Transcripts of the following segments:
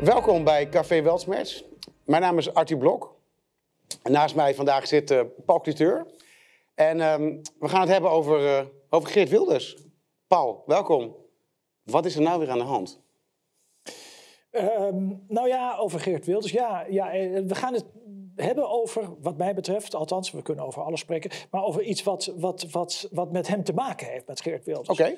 Welkom bij Café Weltsmerts. Mijn naam is Artie Blok. Naast mij vandaag zit uh, Paul Cliteur. En ehm, we gaan het hebben over, uh, over Geert Wilders. Paul, welkom. Wat is er nou weer aan de hand? Um, nou ja, over Geert Wilders. Ja, ja, eh, we gaan het hebben over, wat mij betreft, althans, we kunnen over alles spreken, maar over iets wat, wat, wat, wat met hem te maken heeft, met Geert Wilders. Oké.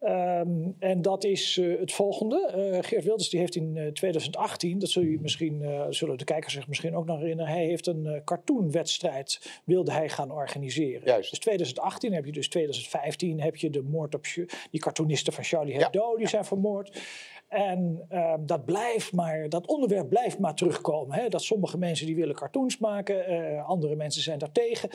Um, en dat is uh, het volgende. Uh, Geert Wilders die heeft in uh, 2018, dat zul je misschien, zullen de kijkers zich misschien ook nog herinneren, hij heeft een cartoonwedstrijd wilde hij gaan organiseren. Juist. Dus 2018 heb je dus 2015 heb je de moord op die cartoonisten van Charlie Hebdo, ja. die zijn vermoord. En uh, dat blijft maar, dat onderwerp blijft maar terugkomen. Hè? Dat sommige mensen die willen cartoons maken, uh, andere mensen zijn daar tegen.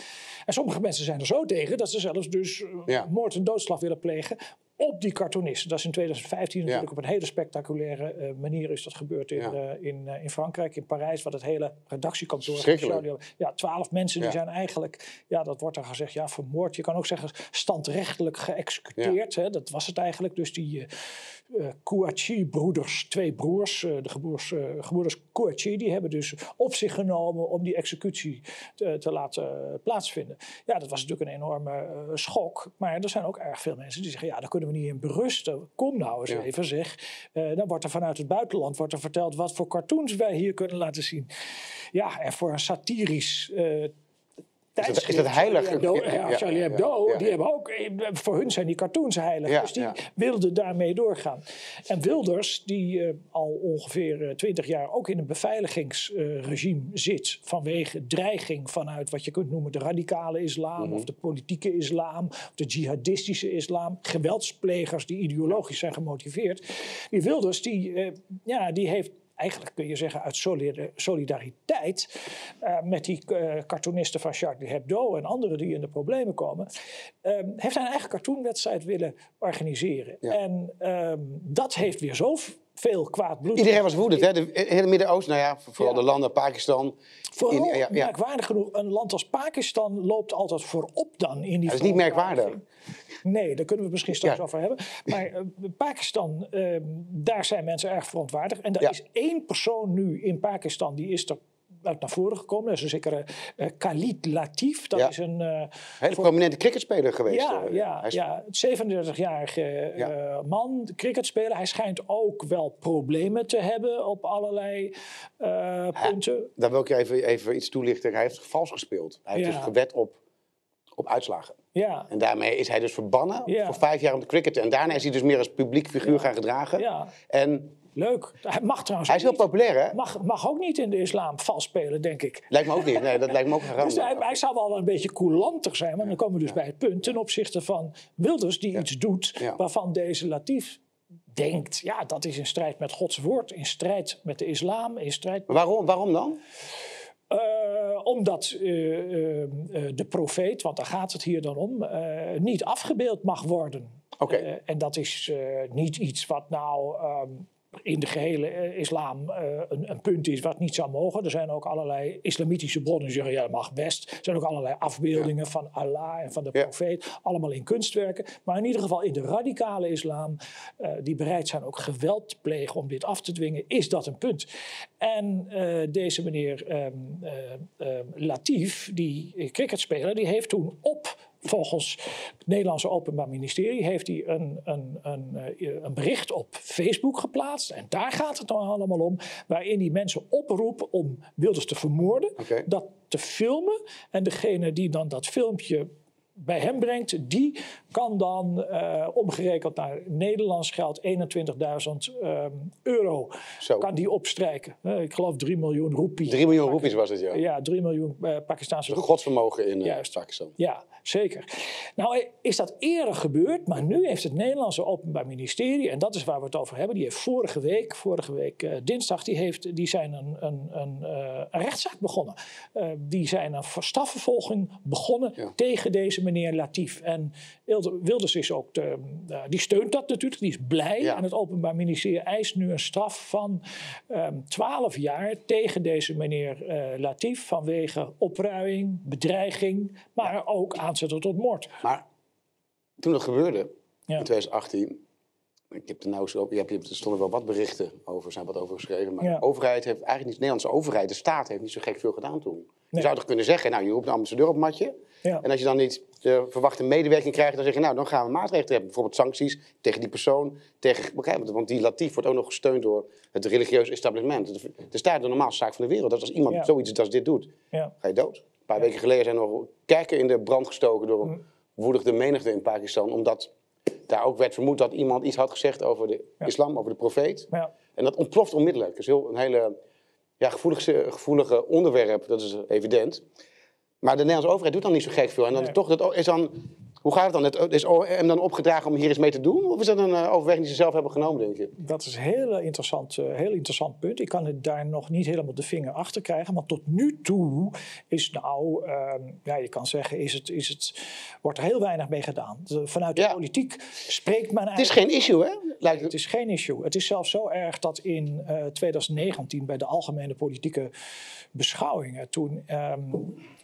En sommige mensen zijn er zo tegen dat ze zelfs dus ja. moord en doodslag willen plegen op die cartoonisten. Dat is in 2015 ja. natuurlijk op een hele spectaculaire uh, manier is dat gebeurd in, ja. uh, in, uh, in Frankrijk, in Parijs, wat het hele redactiekantoor van Ja, twaalf mensen die zijn eigenlijk, ja, dat wordt dan gezegd, ja, vermoord. Je kan ook zeggen standrechtelijk geëxecuteerd. Hè? Dat was het eigenlijk. Dus die Kouachi-broeders, twee broers, de gebroers, gebroeders Kouachi, die hebben dus op zich genomen om die executie te, te laten plaatsvinden. Ja, dat was natuurlijk een enorme schok. Maar er zijn ook erg veel mensen die zeggen, ja, daar kunnen we niet in berusten. Kom nou eens ja. even zeg. Uh, dan wordt er vanuit het buitenland wordt er verteld wat voor cartoons wij hier kunnen laten zien. Ja, en voor een satirisch uh, is dat, is dat heilig? Hebdo, ja, ja, Charlie Hebdo, ja, die hebben ook, voor hun zijn die cartoons heilig. dus die wilden daarmee doorgaan. En Wilders, die uh, al ongeveer twintig jaar ook in een beveiligingsregime uh, zit. vanwege dreiging vanuit wat je kunt noemen de radicale islam. Mm -hmm. of de politieke islam. of de jihadistische islam. geweldsplegers die ideologisch zijn gemotiveerd. Die Wilders, die, uh, ja, die heeft eigenlijk kun je zeggen uit solidariteit uh, met die uh, cartoonisten van Charlie Hebdo en anderen die in de problemen komen, um, heeft hij een eigen cartoonwedstrijd willen organiseren. Ja. En um, dat heeft weer zo veel kwaad bloed. Iedereen was woedend, hè? De hele Midden-Oosten, nou ja, vooral ja. de landen, Pakistan. Vooral, in, ja, ja. merkwaardig genoeg, een land als Pakistan loopt altijd voorop dan in die Dat is niet merkwaardig. Nee, daar kunnen we misschien straks over hebben. Maar uh, Pakistan, uh, daar zijn mensen erg verontwaardigd. En er is één persoon nu in Pakistan, die is er uit naar voren gekomen. Dat is een zekere uh, Khalid Latif. Dat ja. is een... Uh, hele prominente cricketspeler geweest. Ja, ja, is... ja 37-jarige ja. uh, man, cricketspeler. Hij schijnt ook wel problemen te hebben op allerlei punten. Daar wil ik je even, even iets toelichten. Hij heeft vals gespeeld. Hij heeft dus gewet op, op uitslagen. Ja. En daarmee is hij dus verbannen ja. voor vijf jaar om te cricketen. En daarna is hij dus meer als publiek figuur gaan gedragen. Ja. En Leuk. Hij mag trouwens. Hij is heel populair, hè? Mag, mag ook niet in de islam vals spelen, denk ik. Lijkt me ook niet. Nee, dat lijkt me ook Dus hij, hij, zou wel een beetje coulanter zijn. Maar dan komen we dus bij het punt ten opzichte van Wilders, die iets doet waarvan deze Latief denkt: ja, dat is in strijd met Gods woord, in strijd met de islam, in strijd. Waarom, waarom dan? Uh, omdat uh, uh, de profeet, want daar gaat het hier dan om, niet afgebeeld mag worden. Okay. en dat is niet iets wat nou. Um, in de gehele uh, islam uh, een, een, punt is wat niet zou mogen. Er zijn ook allerlei islamitische bronnen die zeggen ja, dat mag best. Er zijn ook allerlei afbeeldingen ja. van Allah en van de ja. profeet, allemaal in kunstwerken. Maar in ieder geval in de radicale islam, uh, die bereid zijn ook geweld te plegen om dit af te dwingen, is dat een punt. En deze meneer um, Latif, die cricketspeler, die heeft toen op volgens het Nederlandse Openbaar Ministerie heeft hij een, een, een, een, bericht op Facebook geplaatst. En daar gaat het dan allemaal om. Waarin hij mensen oproept om Wilders te vermoorden. Okay. Dat te filmen. En degene die dan dat filmpje bij hem brengt, die kan dan uh, omgerekend naar Nederlands geld 21.000 um, euro Zo. kan die opstrijken. Uh, ik geloof 3 miljoen roepies. 3 miljoen roepies was het, ja. Ja, 3 miljoen uh, Pakistaanse roepies. godsvermogen in Juist. Pakistan. Ja, zeker. Nou is dat eerder gebeurd, maar nu heeft het Nederlandse Openbaar Ministerie, en dat is waar we het over hebben, die heeft vorige week, vorige week dinsdag, die, heeft, die zijn een, een, een, een rechtszaak begonnen. die zijn een strafvervolging begonnen Ja. tegen deze meneer Latief. En Wilders is ook, de, uh, die steunt dat natuurlijk, die is blij. Ja. En het Openbaar Ministerie eist nu een straf van um, 12 jaar tegen deze meneer uh, Latief vanwege opruiing, bedreiging, maar ook aanzetten tot moord. Maar toen dat gebeurde, in 2018. Ik heb er nou zo, je hebt, er stonden wel wat berichten over, zijn wat over geschreven. Maar Ja. de overheid heeft eigenlijk niet, de Nederlandse overheid, de staat heeft niet zo gek veel gedaan toen. Je zou toch kunnen zeggen, nou je roept de ambassadeur op matje. Ja. En als je dan niet de verwachte medewerking krijgt, dan zeg je, nou dan gaan we maatregelen hebben. Bijvoorbeeld sancties tegen die persoon. Tegen, want die Latief wordt ook nog gesteund door het religieus establishment. De, staat de normaalste zaak van de wereld. Dat als iemand Ja. zoiets als dit doet, ga je dood. Een paar weken geleden zijn nog kerken in de brand gestoken door Mm. een woedigde menigte in Pakistan. Omdat daar ook werd vermoed dat iemand iets had gezegd over de Ja. islam, over de profeet. Ja. En dat ontploft onmiddellijk. Dat is heel, een hele ja, gevoelig, gevoelige onderwerp, dat is evident. Maar de Nederlandse overheid doet dan niet zo gek veel. En dan Nee. toch, dat is dan, hoe gaat het dan? Het- Is OM dan opgedragen om hier eens mee te doen? Of is dat een eh, overweging die ze zelf hebben genomen, denk je? Dat is een heel interessant, eh, heel interessant punt. Ik kan het daar nog niet helemaal de vinger achter krijgen. Maar tot nu toe is nou, ehm, ja, je kan zeggen, is het, is het, wordt er heel weinig mee gedaan. Vanuit de Ja. politiek spreekt men Het is eigenlijk... geen issue, hè? Lijkt Het is geen issue. Het is zelfs zo erg dat in eh, 2019 bij de algemene politieke beschouwingen, toen, ehm,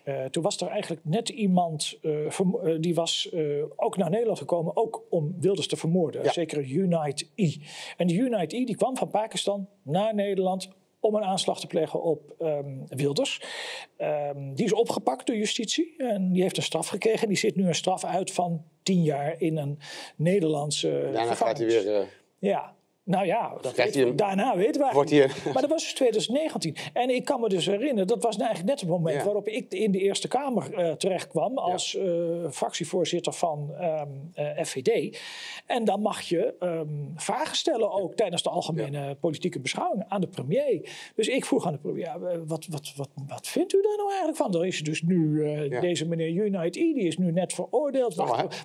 eh, toen was er eigenlijk net iemand eh, eh, die was eh, ook naar Nederland gekomen, ook om Wilders te vermoorden. Ja. Zeker Unite E. En die Unite E die kwam van Pakistan naar Nederland om een aanslag te plegen op ehm, Wilders. Ehm, die is opgepakt door justitie en die heeft een straf gekregen. Die zit nu een straf uit van tien jaar in een Nederlandse Daarna gaat hij weer... eh, Ja, nou ja, dat Krijgt weten hij we- een- daarna weten Wordt Maar dat was dus 2019. En ik kan me dus herinneren, dat was nou eigenlijk net het moment Ja. waarop ik in de Eerste Kamer eh, terecht kwam als eh, fractievoorzitter van ehm, eh, FVD. En dan mag je ehm, vragen stellen ook tijdens de algemene politieke beschouwing aan de premier. Dus ik vroeg aan de premier, wat, wat, wat, wat vindt u daar nou eigenlijk van? Er is dus nu deze meneer Unite E, die is nu net veroordeeld.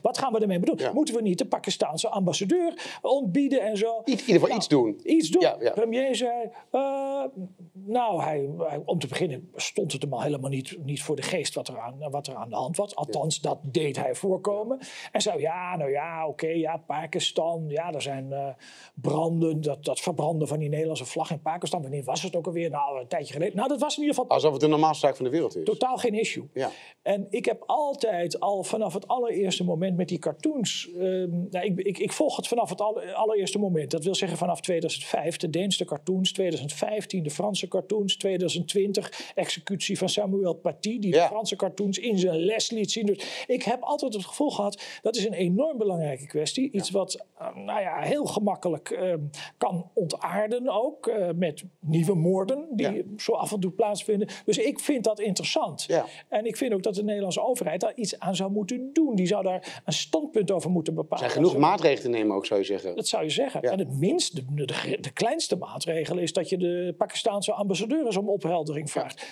Wat gaan we ermee? Ja. Moeten we niet de Pakistaanse ambassadeur ontbieden en zo? Ieder geval Nou, iets doen. Iets doen. Ja, ja. Premier zei, eh, nou, hij, hij- om te beginnen stond het hem al helemaal niet, niet voor de geest wat er, aan, wat er aan de hand was. Althans, dat deed hij voorkomen. En zei, ja, nou ja, oké, ja, Pakistan, ja, er zijn eh, branden, dat, dat verbranden van die Nederlandse vlag in Pakistan. Wanneer was het ook alweer? Nou, een tijdje geleden. Nou, dat was in ieder geval Alsof het de normaalste zaak van de wereld is. totaal geen issue. Ja. En ik heb altijd al vanaf het allereerste moment met die cartoons. ehm, nou, ik, ik, ik volg het vanaf het alle- allereerste moment. Dat wil zeggen vanaf 2005 de Deense cartoons, 2015 de Franse cartoons, 2020 executie van Samuel Paty, die Ja. de Franse cartoons in zijn les liet zien. Dus ik heb altijd het gevoel gehad dat is een enorm belangrijke kwestie. Iets wat eh, nou ja, heel gemakkelijk ehm, kan ontaarden ook eh, met nieuwe moorden die Ja. zo af en toe plaatsvinden. Dus ik vind dat interessant. Ja. En ik vind ook dat de Nederlandse overheid daar iets aan zou moeten doen. Die zou daar een standpunt over moeten Er bepalen. zijn genoeg maatregelen te nemen ook, zou je zeggen. Dat zou je zeggen. Ja. En het minst, de, de, de kleinste maatregel is dat je de Pakistaanse ambassadeur eens om opheldering vraagt.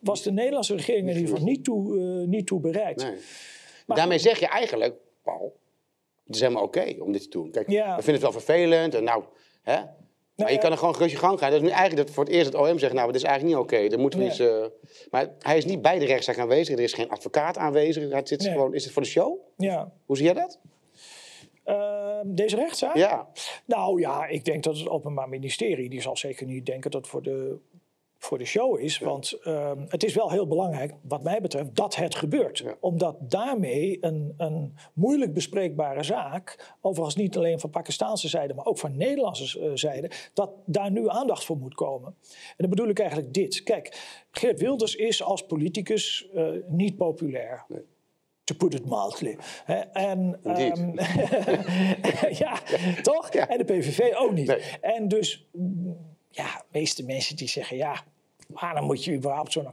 Was de Nederlandse regering er in ieder geval niet toe, eh, niet toe bereid. Nee. Daarmee zeg je eigenlijk, Paul, het is helemaal oké om dit te doen. Kijk, Ja. we vinden het wel vervelend en nou, hè? Maar je ja. kan er gewoon gerust je gang gaan. Dat is nu eigenlijk dat voor het eerst het OM zegt, nou, dit is eigenlijk niet oké. Dat moeten we Nee. eens, eh, Maar hij is niet bij de rechtszaak aanwezig. Er is geen advocaat aanwezig. Het zit Nee. gewoon, is het voor de show? Ja. Hoe zie jij dat? Ehm, deze rechtszaak? Ja. Nou ja, ik denk dat het Openbaar Ministerie, die zal zeker niet denken dat het voor de, voor de show is. Want ehm, het is wel heel belangrijk, wat mij betreft, dat het gebeurt. Ja. Omdat daarmee een, een moeilijk bespreekbare zaak, overigens niet alleen van Pakistaanse zijde, maar ook van Nederlandse eh, zijde, dat daar nu aandacht voor moet komen. En dan bedoel ik eigenlijk dit. Kijk, Geert Wilders is als politicus eh, niet populair. To put it mildly. En, ehm, ja, toch? Ja. En de PVV ook niet. Nee. En dus, mm, ja, de meeste mensen die zeggen... ja, waarom moet je überhaupt zo'n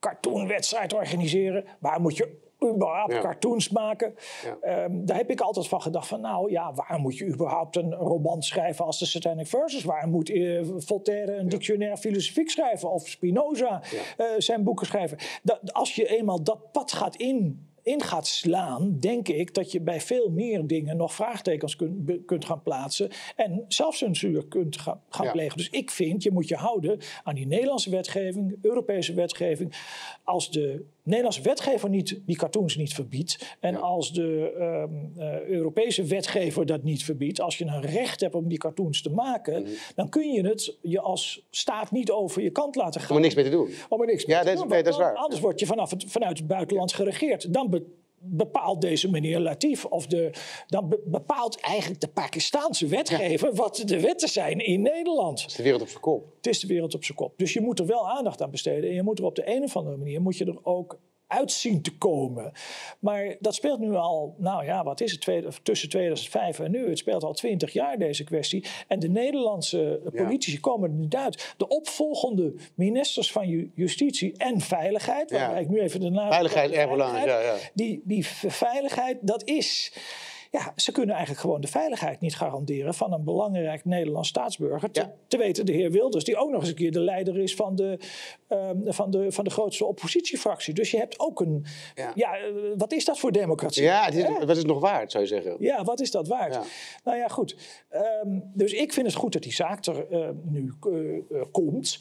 cartoonwedstrijd organiseren? Waar moet je überhaupt Ja. cartoons maken? Ja. Ehm, daar heb ik altijd van gedacht van... nou ja, waar moet je überhaupt een roman schrijven als de Satanic Verses? Waar moet eh, Voltaire een dictionaire filosofiek schrijven? Of Spinoza eh, zijn boeken schrijven? Dat, als je eenmaal dat pad gaat in in gaat slaan, denk ik dat je bij veel meer dingen nog vraagtekens kunt, be- kunt gaan plaatsen en zelfcensuur kunt gaan, gaan Ja. plegen. Dus ik vind, je moet je houden aan die Nederlandse wetgeving, Europese wetgeving. Als de Nederlandse wetgever niet, die cartoons niet verbiedt en Ja. als de ehm, eh, Europese wetgever dat niet verbiedt, als je een recht hebt om die cartoons te maken, Mhm. dan kun je het je als staat niet over je kant laten gaan. Om er niks mee te doen. Om er niks mee Ja, te dat is- nee, dat is waar. Anders word je vanaf het, vanuit het buitenland geregeerd. Dan, bepaalt deze meneer Latif, of de, dan bepaalt eigenlijk de Pakistaanse wetgever wat de wetten zijn in Nederland. Het is de wereld op zijn kop. Het is de wereld op zijn kop. Dus je moet er wel aandacht aan besteden. En je moet er op de een of andere manier moet je er ook uitzien te komen. Maar dat speelt nu al, nou ja, wat is het, tussen 2005 en nu? Het speelt al twintig jaar deze kwestie. En de Nederlandse politici komen er niet uit. De opvolgende ministers van Justitie en Veiligheid, waar ik nu even de naam... Veiligheid erg belangrijk, ja, ja. Die, die veiligheid, dat is ja, ze kunnen eigenlijk gewoon de veiligheid niet garanderen van een belangrijk Nederlands staatsburger. Te, te weten de heer Wilders, die ook nog eens een keer de leider is van de, um, van de, van de grootste oppositiefractie. Dus je hebt ook een. Ja, ja eh, wat is dat voor democratie? Ja, is, wat is het nog waard, zou je zeggen? Ja, wat is dat waard? Nou ja, goed. Um, dus ik vind het goed dat die zaak er uh, nu uh, komt.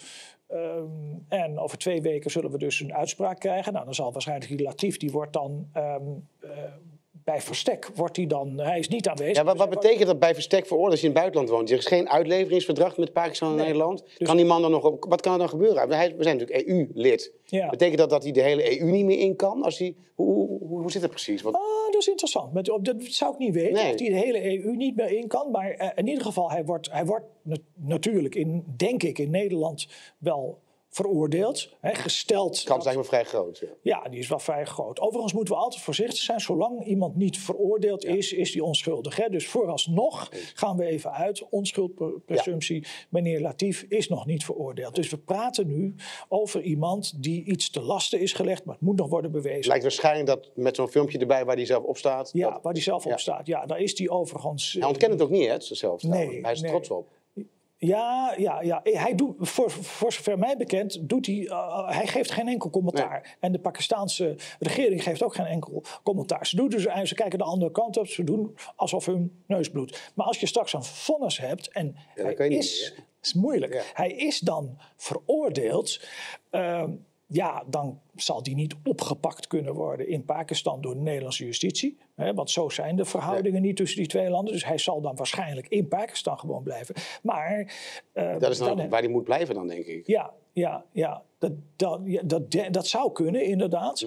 Um, en over twee weken zullen we dus een uitspraak krijgen. Nou, dan zal waarschijnlijk die Latief, die wordt dan um, bij verstek wordt hij dan, hij is niet aanwezig. Ja, wat, wat betekent dat bij verstek veroordeeld als je in het buitenland woont? Er is geen uitleveringsverdrag met Pakistan en Nederland. Dus kan die man dan nog op, wat kan er dan gebeuren? Hij, we zijn natuurlijk EU-lid. Ja. Betekent dat dat hij de hele EU niet meer in kan? Als hij, hoe, hoe, hoe zit het precies? Want... Ah, dat is interessant. Met, dat zou ik niet weten, nee. of hij de hele EU niet meer in kan. Maar uh, in ieder geval, hij wordt, hij wordt natuurlijk, in, denk ik, in Nederland wel veroordeeld, hè, gesteld. De kans lijkt me vrij groot. Ja. ja. die is wel vrij groot. Overigens moeten we altijd voorzichtig zijn. Zolang iemand niet veroordeeld is, is die onschuldig. Hè? Dus vooralsnog gaan we even uit. Onschuldpresumptie. Ja. Meneer Latief is nog niet veroordeeld. Dus we praten nu over iemand die iets te lasten is gelegd, maar het moet nog worden bewezen. Het lijkt waarschijnlijk dat met zo'n filmpje erbij waar hij zelf op staat. Ja, dat... waar hij zelf op staat. Ja, daar is hij overigens. Hij ontkent het ook niet, hè, zelf. Nee, hij is er trots op. Ja, ja, ja. Hij doet, voor, voor zover mij bekend, doet hij, uh, hij geeft geen enkel commentaar. En de Pakistanse regering geeft ook geen enkel commentaar. Ze, doen dus, ze kijken de andere kant op, ze doen alsof hun neus bloedt. Maar als je straks een vonnis hebt en ja, hij is, is moeilijk, hij is dan veroordeeld. Uh, ja, dan zal die niet opgepakt kunnen worden in Pakistan door de Nederlandse justitie. Hè, want zo zijn de verhoudingen niet tussen die twee landen. Dus hij zal dan waarschijnlijk in Pakistan gewoon blijven. Maar, uh, dat is dan, waar hij moet blijven dan, denk ik. Ja, ja, ja. Dat, dat, dat, dat zou kunnen, inderdaad.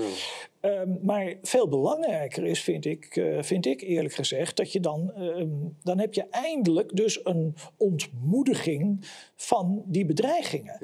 Um, maar veel belangrijker is, vind ik, uh, vind ik eerlijk gezegd, dat je dan, um, dan heb je eindelijk dus een ontmoediging van die bedreigingen.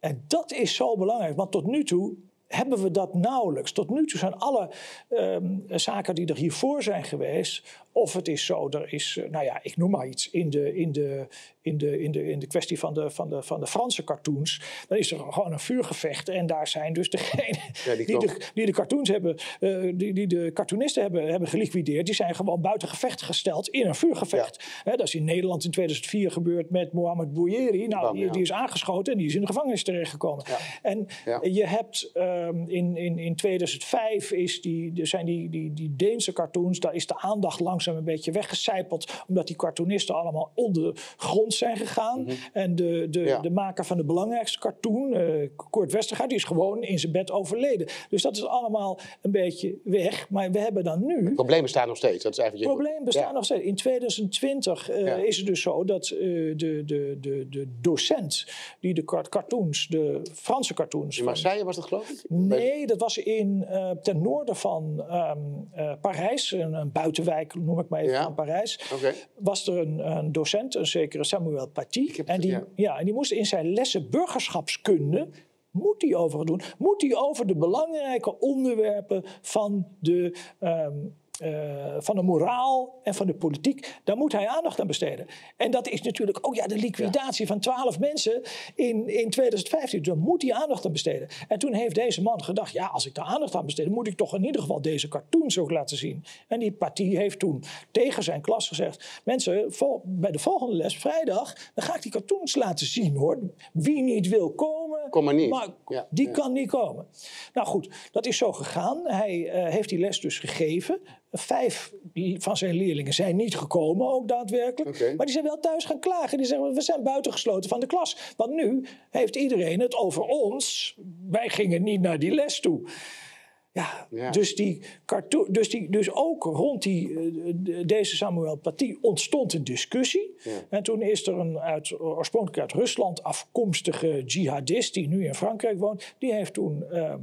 En dat is zo belangrijk, want tot nu toe hebben we dat nauwelijks. Tot nu toe zijn alle um, zaken die er hiervoor zijn geweest, of het is zo, er is, eh, nou ja, ik noem maar iets, in de, in de, in de, in de, in de kwestie van de, van, de, van de Franse cartoons, dan is er gewoon een vuurgevecht. En daar zijn dus degenen die, die, de, die de cartoons hebben, uh, die, die de cartoonisten hebben, hebben geliquideerd, die zijn gewoon buiten gevecht gesteld in een vuurgevecht. Ja. dat is in Nederland in 2004 gebeurd met Mohamed Bouyeri. Nou, die, die, is aangeschoten en die is in de gevangenis terechtgekomen. En je hebt um, in, in, in 2005 is die, er zijn die, die, die Deense cartoons, daar is de aandacht langzaam een beetje weggecijpeld, omdat die cartoonisten allemaal onder grond zijn gegaan. Mhm. En de, de, de maker van de belangrijkste cartoon, uh, Kurt Westergaard, die is gewoon in zijn bed overleden. Dus dat is allemaal een beetje weg. Maar we hebben dan nu... Het probleem bestaat nog steeds. Dat is eigenlijk het probleem bestaat nog steeds. In 2020 uh, eh, is het dus zo dat uh, de, de, de, de docent die de cartoons, de Franse cartoons... In Marseille was dat geloof ik? Nee, dat was in, ten noorden van um, Parijs, een, een, buitenwijk noem ik maar even van Parijs. Okay. Was er een, een docent, een zekere Samuel Paty. En die, ja. en die moest in zijn lessen burgerschapskunde moet hij over doen? Moet hij over de belangrijke onderwerpen van de um, uh, van de moraal en van de politiek, daar moet hij aandacht aan besteden. En dat is natuurlijk ook ja, de liquidatie van twaalf mensen in, in 2015. Daar moet hij aandacht aan besteden. En toen heeft deze man gedacht, ja, als ik daar aandacht aan besteed, moet ik toch in ieder geval deze cartoons ook laten zien. En die partij heeft toen tegen zijn klas gezegd, mensen, vol, bij de volgende les, vrijdag, dan ga ik die cartoons laten zien hoor. Wie niet wil komen, Kom maar, niet. maar die kan niet komen. Nou goed, dat is zo gegaan. Hij uh, heeft die les dus gegeven. Vijf van zijn leerlingen zijn niet gekomen, ook daadwerkelijk. Maar die zijn wel thuis gaan klagen. Die zeggen, we zijn buitengesloten van de klas. Want nu heeft iedereen het over ons. Wij gingen niet naar die les toe. Ja, Ja. Dus, die dus, die, dus ook rond die, eh, de- deze Samuel Paty ontstond een discussie. Ja. En toen is er een uit, oorspronkelijk uit Rusland afkomstige jihadist die nu in Frankrijk woont. Die heeft toen eh,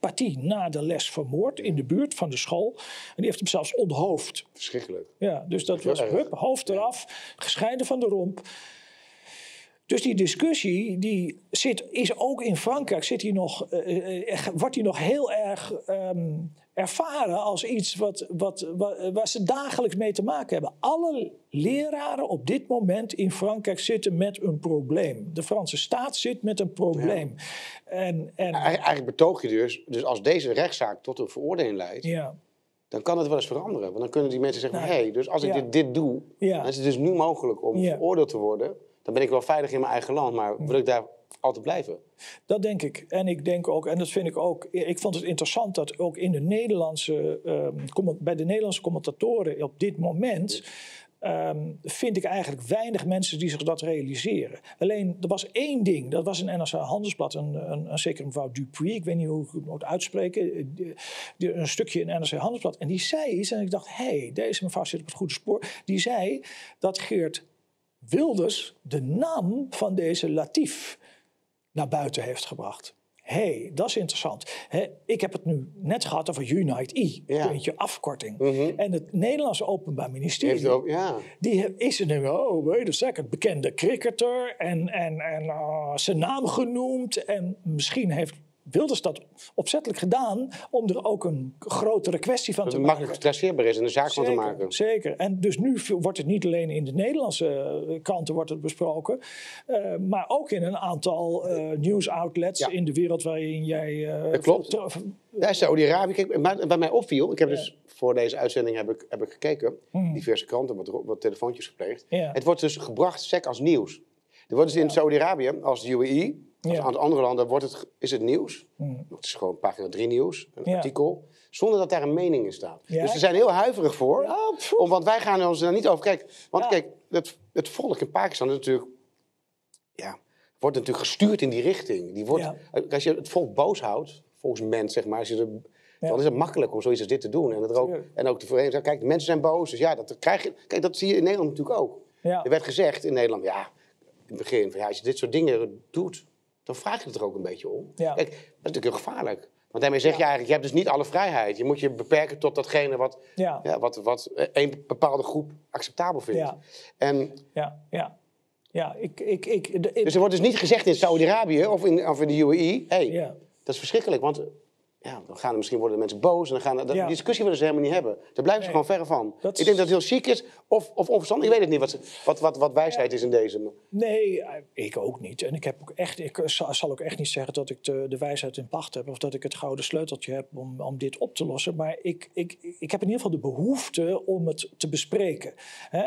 Paty na de les vermoord in de buurt van de school. En die heeft hem zelfs onthoofd. Verschrikkelijk. Ja, dus dat was hup, hoofd eraf, gescheiden van de romp. Dus die discussie die zit, is ook in Frankrijk, zit die nog, eh, eh, wordt die nog heel erg ehm, ervaren als iets wat, wat, wa- waar ze dagelijks mee te maken hebben. Alle leraren op dit moment in Frankrijk zitten met een probleem. De Franse staat zit met een probleem. En, en, Eigen- Eigenlijk betoog je dus, dus als deze rechtszaak tot een veroordeling leidt, ja, dan kan het wel eens veranderen. Want dan kunnen die mensen zeggen, Nou, hé, hey, dus als ik ja. dit, dit doe, Ja. dan is het dus nu mogelijk om Ja. veroordeeld te worden. Dan ben ik wel veilig in mijn eigen land, maar wil ik daar altijd blijven? Dat denk ik. En ik denk ook, en dat vind ik ook. Ik vond het interessant dat ook in de Nederlandse, ehm, bij de Nederlandse commentatoren op dit moment. ehm, vind ik eigenlijk weinig mensen die zich dat realiseren. Alleen, er was één ding, dat was een NRC Handelsblad, een, een, een zekere mevrouw Dupuy, ik weet niet hoe ik het moet uitspreken, eh, die- die- een stukje in NRC Handelsblad. En die zei iets, en ik dacht, hé, hey, deze mevrouw zit op het goede spoor. Die zei dat Geert Wilders de naam van deze Latief naar buiten heeft gebracht. Hé, hey, dat is interessant. Ik heb het nu net gehad over Unite E, Ja. een beetje afkorting. Mhm. En het Nederlandse Openbaar Ministerie, Heeft ook, ja. die is er nu, oh, wait a second, bekende cricketer en, en, en ah, zijn naam genoemd. En misschien heeft Wilders dat opzettelijk gedaan om er ook een grotere kwestie van te maken. makkelijk traceerbaar is en een zaak van te maken. Zeker. En dus nu wordt het niet alleen in de Nederlandse eh, kranten wordt het besproken, eh, maar ook in een aantal eh nieuwsoutlets Ja. in de wereld waarin jij. Dat klopt. Ja, Saudi-Arabië. Maar- Bij mij opviel, ik heb dus voor deze uitzending heb ik, heb ik gekeken, diverse kranten, wat, wat telefoontjes gepleegd. Hmm. Ja. Het wordt dus gebracht sec als nieuws. Er wordt dus in Saudi-Arabië, als de UAE, Ja. aan andere landen, wordt het, is het nieuws. Het is gewoon pagina 3 nieuws, een Ja. artikel, zonder dat daar een mening in staat. Ja. Dus ze zijn heel huiverig voor, om, want wij gaan ons daar niet over kijken. Want kijk, het, het volk in Pakistan is natuurlijk, ja, wordt natuurlijk gestuurd in die richting. Die wordt, Ja. Als je het volk boos houdt, volgens mens, zeg maar, als je er, Ja. dan is het makkelijk om zoiets als dit te doen. En, er ook, en ook verenigden. Kijk, de mensen zijn boos, dus ja, dat krijg je. Kijk, dat zie je in Nederland natuurlijk ook. Er werd gezegd in Nederland, ja, in het begin, van, ja, als je dit soort dingen doet, dan vraag je het er ook een beetje om. Ja. Kijk, dat is natuurlijk heel gevaarlijk. Want daarmee zeg je eigenlijk, je hebt dus niet alle vrijheid. Je moet je beperken tot datgene wat, Ja. ja, wat, wat een bepaalde groep acceptabel vindt. Ja. En, Ja, ja. Ja, ik. ik, ik de- dus er wordt dus niet gezegd in Saudi-Arabië of in, of in de UAE, hey, Ja. dat is verschrikkelijk. Want ja, dan gaan er misschien worden de mensen boos en dan gaan, dat, Ja. die discussie willen ze helemaal niet hebben. Daar blijven ze Nee. gewoon verre van. Ik denk dat het heel chic is of, of onverstandig. Ik weet het niet wat, wat, wat, wat wijsheid is in deze. Nee, eh, ik ook niet. En ik, heb ook echt, ik zal zal ook echt niet zeggen dat ik de, de wijsheid in pacht heb. Of dat ik het gouden sleuteltje heb om, om dit op te lossen. Maar ik, ik, ik heb in ieder geval de behoefte om het te bespreken.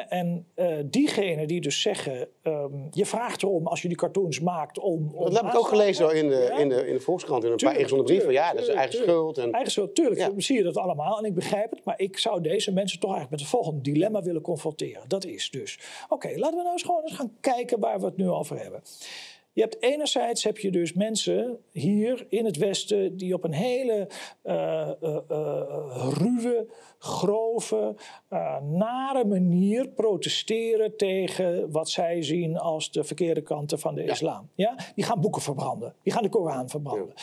En eh diegenen die dus zeggen... ehm, je vraagt erom als je die cartoons maakt om... om Dat heb ik ook gelezen in de, in de, in de Volkskrant, in een Tuurlijk, paar ingezonden brieven. Ja, dat is eigen tuurlijk. schuld. En, Eigen schuld, tuurlijk Ja. zie je dat allemaal en ik begrijp het. Maar ik zou deze mensen toch eigenlijk met het volgende dilemma willen confronteren. Dat is dus, oké, laten we nou eens gewoon eens gaan kijken waar we het nu over hebben. Je hebt enerzijds heb je dus mensen hier in het Westen die op een hele eh, eh, eh, ruwe, grove, nare manier protesteren tegen wat zij zien als de verkeerde kanten van de islam. Ja? Die gaan boeken verbranden, die gaan de Koran verbranden.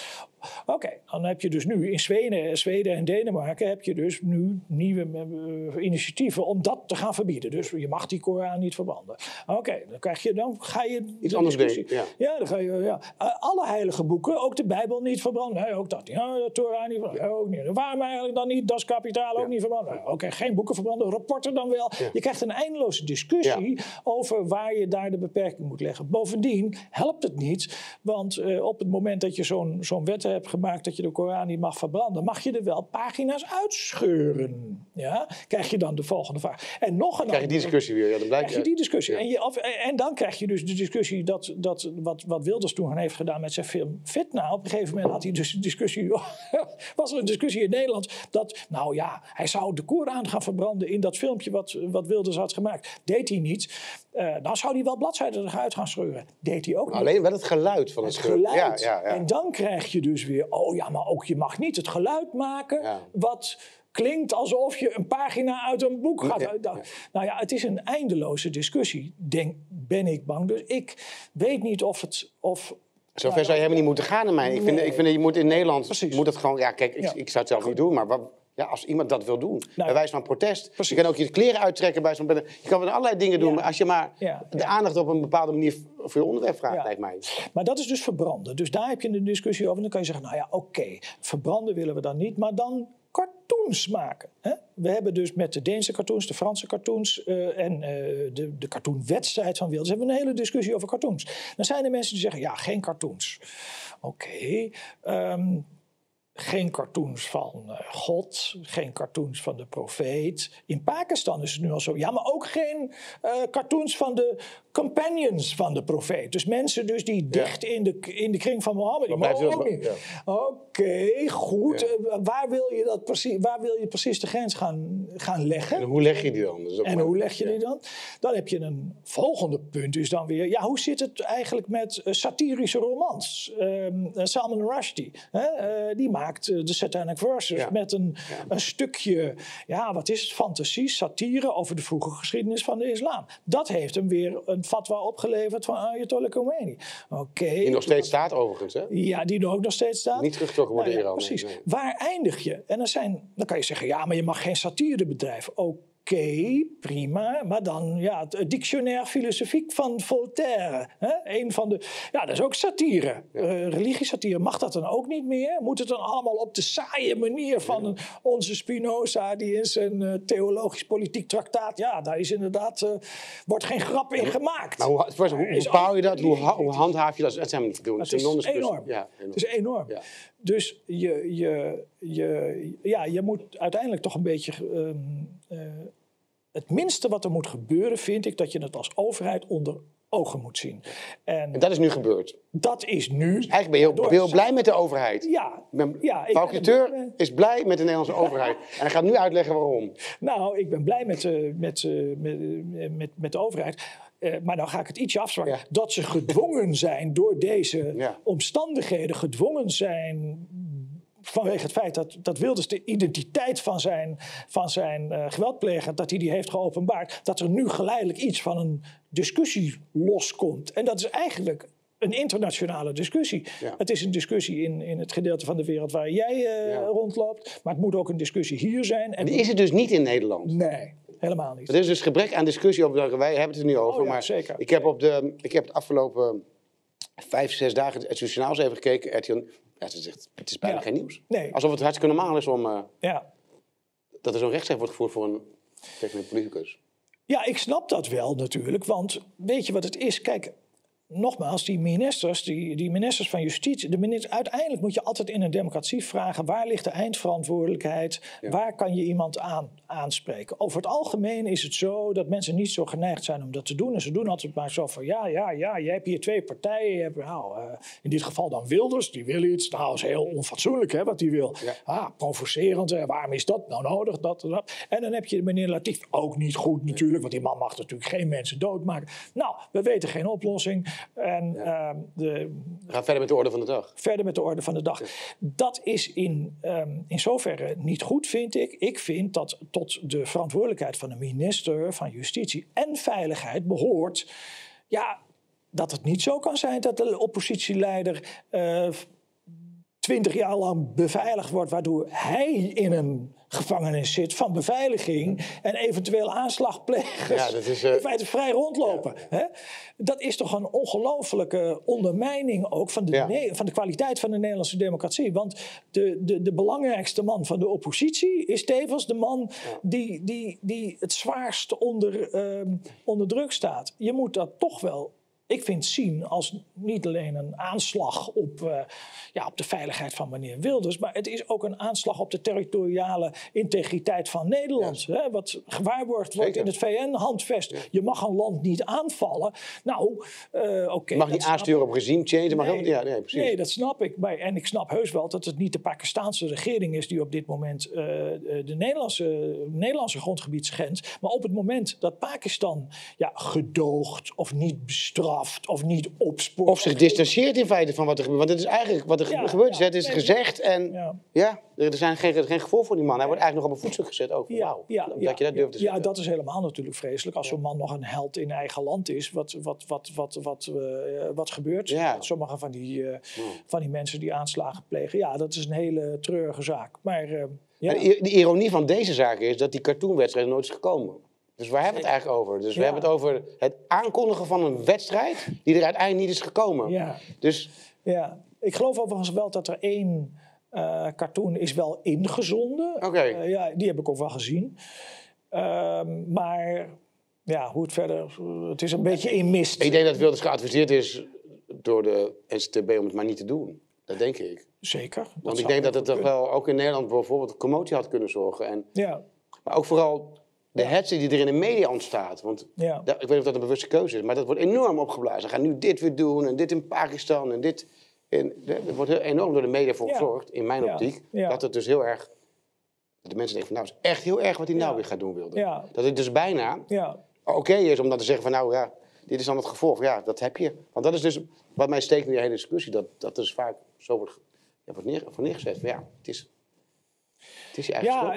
Oké, dan heb je dus nu in Zweden, Zweden en Denemarken heb je dus nu nieuwe eh, initiatieven om dat te gaan verbieden. Dus je mag die Koran niet verbranden. Oké, dan krijg je dan ga je Iets de anders denken, ja. ja, dan ga je, ja. Eh, Alle heilige boeken, ook de Bijbel niet verbranden. Nee, ook dat niet. Ja, de Torah niet verbranden. Ook niet. Waarom eigenlijk dan niet? Das Kapitaal ook niet verbranden. Ja, Oké, geen boeken verbranden, rapporten dan wel. Je krijgt een eindeloze discussie over waar je daar de beperking moet leggen. Bovendien helpt het niet, want eh, op het moment dat je zo'n zo'n wet hebt gemaakt dat je de Koran niet mag verbranden, mag je er wel pagina's uitscheuren. Ja? Krijg je dan de volgende vraag. En nog een krijg je die discussie weer. Ja, dan blijkt, krijg je die discussie. Ja. En, je, of, en dan krijg je dus de discussie dat, dat wat, wat Wilders toen heeft gedaan met zijn film Fitna. Op een gegeven moment had hij dus een discussie. was er een discussie in Nederland dat, nou ja, hij zou de Koran gaan verbranden in dat filmpje wat, wat Wilders had gemaakt. Deed hij niet. Uh, nou zou hij wel bladzijden eruit gaan scheuren. Deed hij ook niet. Alleen wel het geluid van het, het geluid. Ja, ja, ja. En dan krijg je dus weer, oh ja, maar ook je mag niet het geluid maken wat klinkt alsof je een pagina uit een boek gaat. Ja, Nou ja, het is een eindeloze discussie, denk, ben ik bang. Dus ik weet niet of het. Of, Zover nou, zou je helemaal niet moeten gaan in mij. Ik, vind, ik vind dat je moet in Nederland. Precies. Moet het gewoon. Ja, kijk, ik, ik zou het zelf niet doen, maar wat, ja, als iemand dat wil doen, nou, bij wijze van protest. Precies. Je kan ook je kleren uittrekken bij zo'n... Je kan allerlei dingen doen, maar als je maar de aandacht op een bepaalde manier voor je onderwerp vraagt, lijkt mij. Maar dat is dus verbranden. Dus daar heb je een discussie over. Dan kan je zeggen, nou ja, oké, verbranden willen we dan niet, maar dan cartoons maken. Hè? We hebben dus met de Deense cartoons, de Franse cartoons uh, en uh, de, de cartoonwedstrijd van Wilders... hebben we een hele discussie over cartoons. Dan zijn er mensen die zeggen, ja, geen cartoons. Oké, okay, um, ehm, geen cartoons van uh, God, geen cartoons van de profeet. In Pakistan is het nu al zo. Ja, maar ook geen uh, cartoons van de companions van de profeet. Dus mensen dus die dicht in, de, in de kring van Mohammed. Die mogen ook niet. Oké, goed. Uh, waar, wil je dat precies, waar wil je precies de grens gaan, gaan leggen? En hoe leg je die dan? en hoe leg je die dan? Dan heb je een volgende punt. Dus dan weer, ja, hoe zit het eigenlijk met satirische romans? Um, Salman Rushdie, hè, die maakt eh, de Satanic Verses met een, een stukje, ja, wat is het, fantasie, satire over de vroege geschiedenis van de islam. Dat heeft hem weer een fatwa opgeleverd van Ayatollah Khomeini. Oké. Die nog steeds staat overigens, hè? Ja, die ook nog steeds staat. Niet teruggetrokken worden nou, ja, Precies. Waar eindig je? En dan, zijn, dan kan je zeggen, ja, maar je mag geen satire bedrijven. Ook Oké, prima. Maar dan ja, het dictionaire filosofiek van Voltaire. Hè? Een van de, ja, dat is ook satire. Ja. Uh, religiesatire. Mag dat dan ook niet meer? Moet het dan allemaal op de saaie manier van onze Spinoza, die in zijn uh, theologisch-politiek traktaat, ja, daar is inderdaad, uh, wordt geen grap in gemaakt. Maar hoe, bepaal je dat? Hoe, hoe, handhaaf je dat? Dat zijn we niet te doen. Het is, enorm. enorm. Ja, enorm. Het is enorm. Ja. Dus je, je, je, ja, je moet uiteindelijk toch een beetje. Um, het minste wat er moet gebeuren, vind ik, dat je het als overheid onder ogen moet zien. En, en dat is nu gebeurd? Dat is nu. Dus eigenlijk ben je heel, heel blij met de overheid? Ja. Ben, ja is blij met de Nederlandse overheid. En hij gaat nu uitleggen waarom. Nou, ik ben blij met, uh, met, uh, met, met, met de overheid. Uh, maar dan ga ik het ietsje afzwakken. Dat ze gedwongen zijn door deze ja. omstandigheden, gedwongen zijn vanwege het feit dat, dat Wilders de identiteit van zijn, van zijn uh, geweldpleger, dat hij die heeft geopenbaard, dat er nu geleidelijk iets van een discussie loskomt. En dat is eigenlijk een internationale discussie. Het is een discussie in, in het gedeelte van de wereld waar jij uh, rondloopt, maar het moet ook een discussie hier zijn. En is het dus niet in Nederland? Nee. Helemaal niet. Er is dus gebrek aan discussie over. Wij hebben het er nu over. Oh, ja, maar zeker. Ik heb, op de, ik heb het afgelopen vijf, zes dagen het journaal even gekeken. RTL, ja, ze zegt, het is bijna geen nieuws. Nee. Alsof het hartstikke normaal is om... Uh, ja. Dat er zo'n rechtszaak wordt gevoerd voor een, tegen een politicus. Ja, ik snap dat wel natuurlijk. Want weet je wat het is? Kijk, nogmaals, die ministers, die, die ministers van Justitie, de minister, uiteindelijk moet je altijd in een democratie vragen waar ligt de eindverantwoordelijkheid, waar kan je iemand aan, aanspreken. Over het algemeen is het zo dat mensen niet zo geneigd zijn om dat te doen. En ze doen altijd maar zo van ja, ja, ja, je hebt hier twee partijen. Je hebt, nou, uh, in dit geval dan Wilders, die wil iets. Nou, is heel onfatsoenlijk hè, wat die wil. Ah, provocerend, hè, waarom is dat nou nodig? Dat, dat. En dan heb je meneer Latief, ook niet goed natuurlijk, want die man mag natuurlijk geen mensen doodmaken. Nou, we weten geen oplossing. En, ja. uh, de, Ga verder met de orde van de dag. Verder met de orde van de dag. Dat is in, um, in zoverre niet goed, vind ik. Ik vind dat tot de verantwoordelijkheid van de minister van Justitie en Veiligheid behoort. Ja, dat het niet zo kan zijn dat de oppositieleider. Uh, twintig jaar lang beveiligd wordt, waardoor hij in een gevangenis zit van beveiliging en eventueel aanslagplegers ja, dat is, uh... in feite vrij rondlopen. Hè? Dat is toch een ongelofelijke ondermijning ook van de, van de kwaliteit van de Nederlandse democratie. Want de, de, de belangrijkste man van de oppositie is tevens de man die, die, die het zwaarst onder, uh, onder druk staat. Je moet dat toch wel ik vind zien als niet alleen een aanslag op, uh, ja, op de veiligheid van meneer Wilders, maar het is ook een aanslag op de territoriale integriteit van Nederland. Ja. Hè, wat gewaarborgd wordt in het VN-handvest. Ja. Je mag een land niet aanvallen. Nou, uh, oké. Okay, mag niet aansturen op regime change. Mag nee, ja, nee, precies. nee, dat snap ik. Maar, en ik snap heus wel dat het niet de Pakistanse regering is die op dit moment uh, de Nederlandse, Nederlandse grondgebied schendt. Maar op het moment dat Pakistan ja, gedoogt of niet bestraft of niet opspoort. Of zich distancieert in feite van wat er gebeurt. Want het is eigenlijk wat er gebeurt. Ja, het is gezegd en ja. er zijn geen, geen gevolgen voor die man. Hij wordt eigenlijk nog op een voetstuk gezet ook. Ja, ja, dat je dat durft te zeggen. Ja, dat is helemaal natuurlijk vreselijk. Als zo'n man nog een held in eigen land is, wat, wat, wat, wat, wat, uh, wat gebeurt. Sommige van die, uh, van die mensen die aanslagen plegen. Ja, dat is een hele treurige zaak. Maar... Uh, ja. De ironie van deze zaak is dat die cartoonwedstrijd nooit is gekomen. Dus waar hebben we het eigenlijk over? Dus we hebben het over het aankondigen van een wedstrijd die er uiteindelijk niet is gekomen. Ja. Dus... ja. Ik geloof overigens wel dat er één uh, cartoon is wel ingezonden. Oké. Okay. Uh, ja, die heb ik ook wel gezien. Um, maar ja, hoe het verder... Het is een beetje in mist. Ik denk dat Wilders geadviseerd is door de NCTB om het maar niet te doen. Dat denk ik. Zeker. Want ik denk dat het toch wel ook in Nederland bijvoorbeeld commotie had kunnen zorgen. En, ja. Maar ook vooral de hetze die er in de media ontstaat. Want ja. ik weet niet of dat een bewuste keuze is, maar dat wordt enorm opgeblazen. Ze gaan nu dit weer doen en dit in Pakistan en dit. En er wordt heel enorm door de media voor gezorgd, in mijn optiek, dat het dus heel erg. Dat de mensen denken van nou, is echt heel erg wat hij nou weer gaat doen wilde. Dat het dus bijna oké is om dan te zeggen van nou ja, dit is dan het gevolg. Ja, dat heb je. Want dat is dus wat mij steekt in die hele discussie, dat dat dus vaak zo wordt, ja, wordt neer, voor neergezet. Maar ja, het is ja,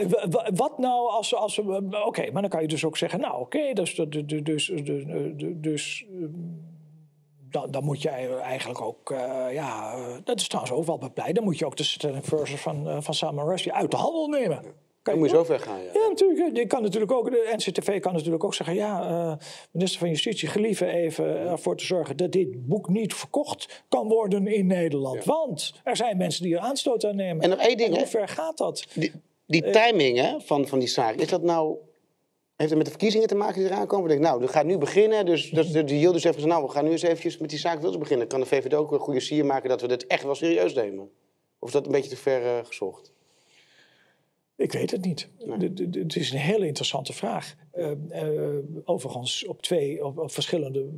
wat nou als, als we. Oké, maar dan kan je dus ook zeggen: Nou, oké, dus. dus, dus, dus dan, dan, moet jij eigenlijk ook, uh, ja, dat is trouwens ook wel bepleit. Dan moet je ook de stelling versus van, uh, van Salman Rushdie uit de handel nemen. Kan je moet je zo ver gaan, ja. Ja, natuurlijk. Je kan natuurlijk ook, de NCTV kan natuurlijk ook zeggen... ja, uh, minister van Justitie, gelieve even ervoor te zorgen... dat dit boek niet verkocht kan worden in Nederland. Want er zijn mensen die er aanstoot aan nemen. En nog één ding, hoe ver gaat dat? Die, die timing hè, van, van die zaak, is dat nou... Heeft het met de verkiezingen te maken die eraan komen? Denk, nou, dat gaat nu beginnen. Dus, dus de Yildiz heeft gezegd, nou, we gaan nu eens eventjes met die zaak willen beginnen. Kan de VVD ook een goede sier maken dat we dit echt wel serieus nemen? Of is dat een beetje te ver uh, gezocht? Ik weet het niet. Het is een hele interessante vraag. Uh, uh, overigens op twee, op, op, verschillende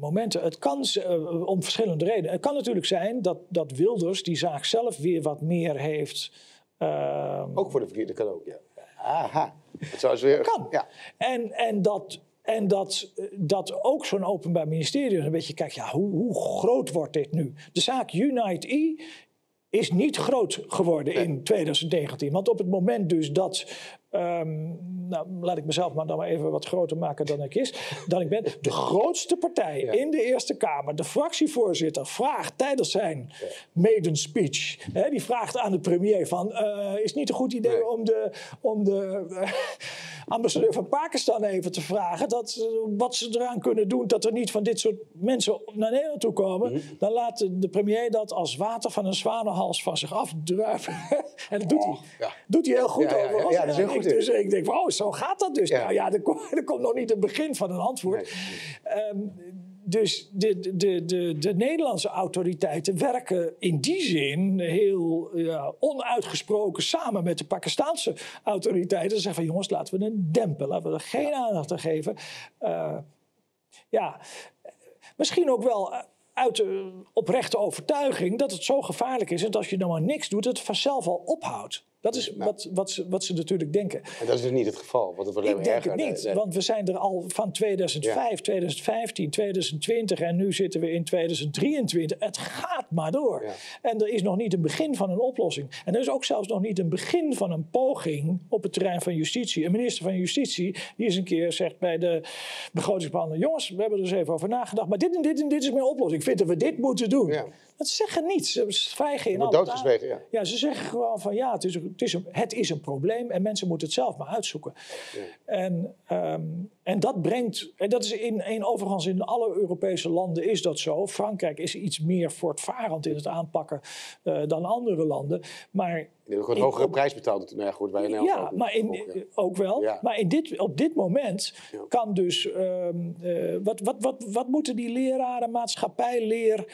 momenten. Het kan uh, om verschillende redenen. Het kan natuurlijk zijn dat, dat Wilders die zaak zelf weer wat meer heeft. Ehm, ook voor de verkeerde kan ook, ja. Aha. Het zou weer, kan. Ja. En, en dat. En dat, dat ook zo'n openbaar ministerie een beetje kijkt, ja, hoe, hoe groot wordt dit nu? De zaak Unite E is niet groot geworden in 2019. Want op het moment dus dat Um, nou, laat ik mezelf maar dan maar even wat groter maken dan ik, is, dan ik ben. De grootste partij in de Eerste Kamer, de fractievoorzitter, vraagt tijdens zijn ja. maiden speech, hè, die vraagt aan de premier van, uh, is het niet een goed idee nee. om de, om de uh, ambassadeur van Pakistan even te vragen dat, uh, wat ze eraan kunnen doen dat er niet van dit soort mensen naar Nederland toe komen. Mm -hmm. Dan laat de premier dat als water van een zwanenhals van zich afdruipen. en dat doet oh, hij. Doet hij heel goed overigens. Ja, dat is heel goed. Dus ik denk, oh, zo gaat dat dus. Ja. Nou ja, er komt, er komt nog niet het begin van een antwoord. Nee. Um, dus de, de, de, de, Nederlandse autoriteiten werken in die zin heel ja, onuitgesproken samen met de Pakistanse autoriteiten. Ze zeggen van jongens, laten we een dempen, laten we er geen aandacht aan geven. Uh, ja, misschien ook wel uit de oprechte overtuiging dat het zo gevaarlijk is en dat als je nou maar niks doet, het vanzelf al ophoudt. Dat is nou. wat, wat, ze, wat ze natuurlijk denken. En dat is dus niet het geval. Want het wordt Ik denk het niet, nee. want we zijn er al van 2005, ja. 2015, 2020 en nu zitten we in 2023. Het gaat maar door. Ja. En er is nog niet een begin van een oplossing. En er is ook zelfs nog niet een begin van een poging op het terrein van justitie. Een minister van Justitie die eens een keer zegt bij de begrotingsbehandeling... jongens, we hebben er eens even over nagedacht, maar dit en dit en dit is mijn oplossing. Ik vind dat we dit moeten doen. Ja. Dat zeggen niets. Ze zwijgen in alle ja. Ja, ze zeggen gewoon van ja, het is het, is een, het is een probleem en mensen moeten het zelf maar uitzoeken. En, ehm, en dat brengt, en dat is in, in, overigens in alle Europese landen is dat zo. Frankrijk is iets meer voortvarend in het aanpakken uh, dan andere landen. Maar je hebt een hogere prijs betaald. Nou ja, goed, bij een ja, maar in, ook, ja. ook wel. Ja. Maar in dit, op dit moment kan dus... Um, uh, wat, wat, wat, wat moeten die leraren maatschappijleer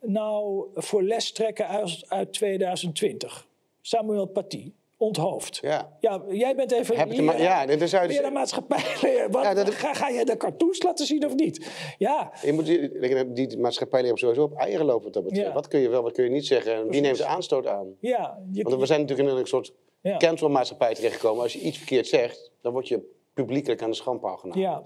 nou voor les trekken uit, uit 2020? Samuel Paty onthoofd. Ja. ja, jij bent even Heb leraar, ja, dit is uit, leraar maatschappijleer. Wat, ja, dat, ga, ga je de cartoons laten zien of niet? Ja. Je moet die, die maatschappijleer sowieso op eieren lopen. Dat betreft. Ja. Wat kun je wel, wat kun je niet zeggen? Wie neemt de aanstoot aan? Ja, je, Want we zijn natuurlijk in een soort ja. cancelmaatschappij terechtgekomen. Als je iets verkeerd zegt, dan word je publiekelijk aan de schandpaal genomen. Ja.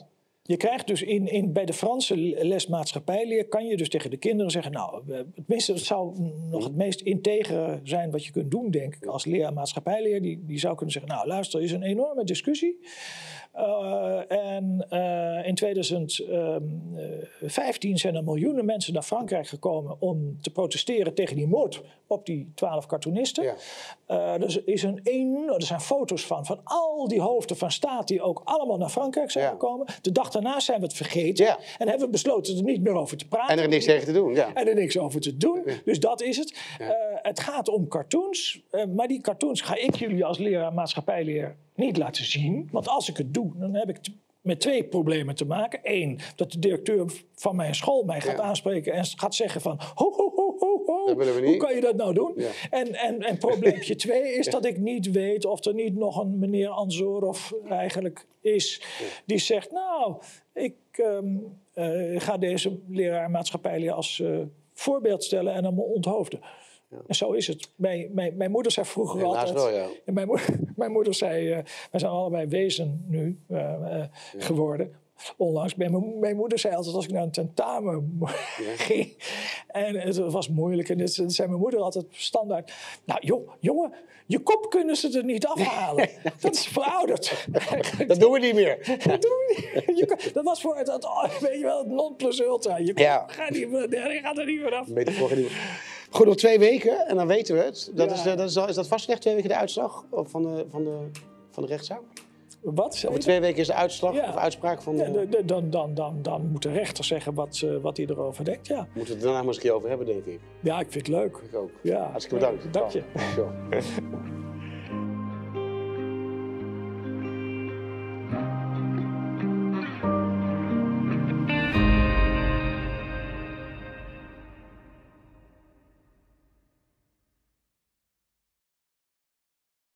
Je krijgt dus in, in, bij de Franse les maatschappijleer, kan je dus tegen de kinderen zeggen, nou, het, meeste, het zou nog het meest integere zijn wat je kunt doen, denk ik, als leraar maatschappijleer. Die, die zou kunnen zeggen, nou, luister, er is een enorme discussie. Uh, en uh, in 2015 zijn er miljoenen mensen naar Frankrijk gekomen om te protesteren tegen die moord op die twaalf cartoonisten. Ja. Uh, er, is een een, er zijn foto's van, van al die hoofden van staat die ook allemaal naar Frankrijk zijn ja. gekomen. De dag daarna zijn we het vergeten ja. en hebben we besloten er niet meer over te praten. En er niks tegen te doen. Ja. En er niks over te doen. Dus dat is het. het gaat om cartoons, maar die cartoons ga ik jullie als leraar maatschappijleer niet laten zien. Want als ik het doe, dan heb ik met twee problemen te maken. Eén, dat de directeur van mijn school mij gaat aanspreken en gaat zeggen van... Ho, ho, ho, ho, ho. Hoe kan je dat nou doen? Ja. En, en, en probleempje twee is dat ik niet weet of er niet nog een meneer Anzorov eigenlijk is... die zegt, nou, ik um, uh, ga deze leraar maatschappijleer als uh, voorbeeld stellen en hem onthoofden. En zo is het. Mijn, mijn, mijn moeder zei vroeger altijd. Wel, ja. mijn, moeder, mijn moeder zei: uh, wij zijn allebei wezen nu uh, uh, geworden. Onlangs. Mijn, mijn, moeder zei altijd als ik naar een tentamen ging. En het was moeilijk. En het, zei mijn moeder altijd standaard: Nou, jong, jongen, je kop kunnen ze er niet afhalen. dat is verouderd. dat doen we niet meer. dat, doen we niet. Je, dat was voor het, het, weet je wel, het non plus ultra. Je ja. gaat, niet, gaat er niet meer af. Beter niet Goed, nog twee weken en dan weten we het. Dat is, dat is, is dat vastgelegd, twee weken de uitslag van de, van de, van de rechtszaak? Wat? Over twee weken is de uitslag of uitspraak van de... Ja, de, dan, dan, dan, dan moet de rechter zeggen wat, uh, wat hij erover denkt, ja. Moeten we het daarna maar eens een keer over hebben, denk ik. Ja, ik vind het leuk. Ik ook. Ja. Hartstikke bedankt. Dank je.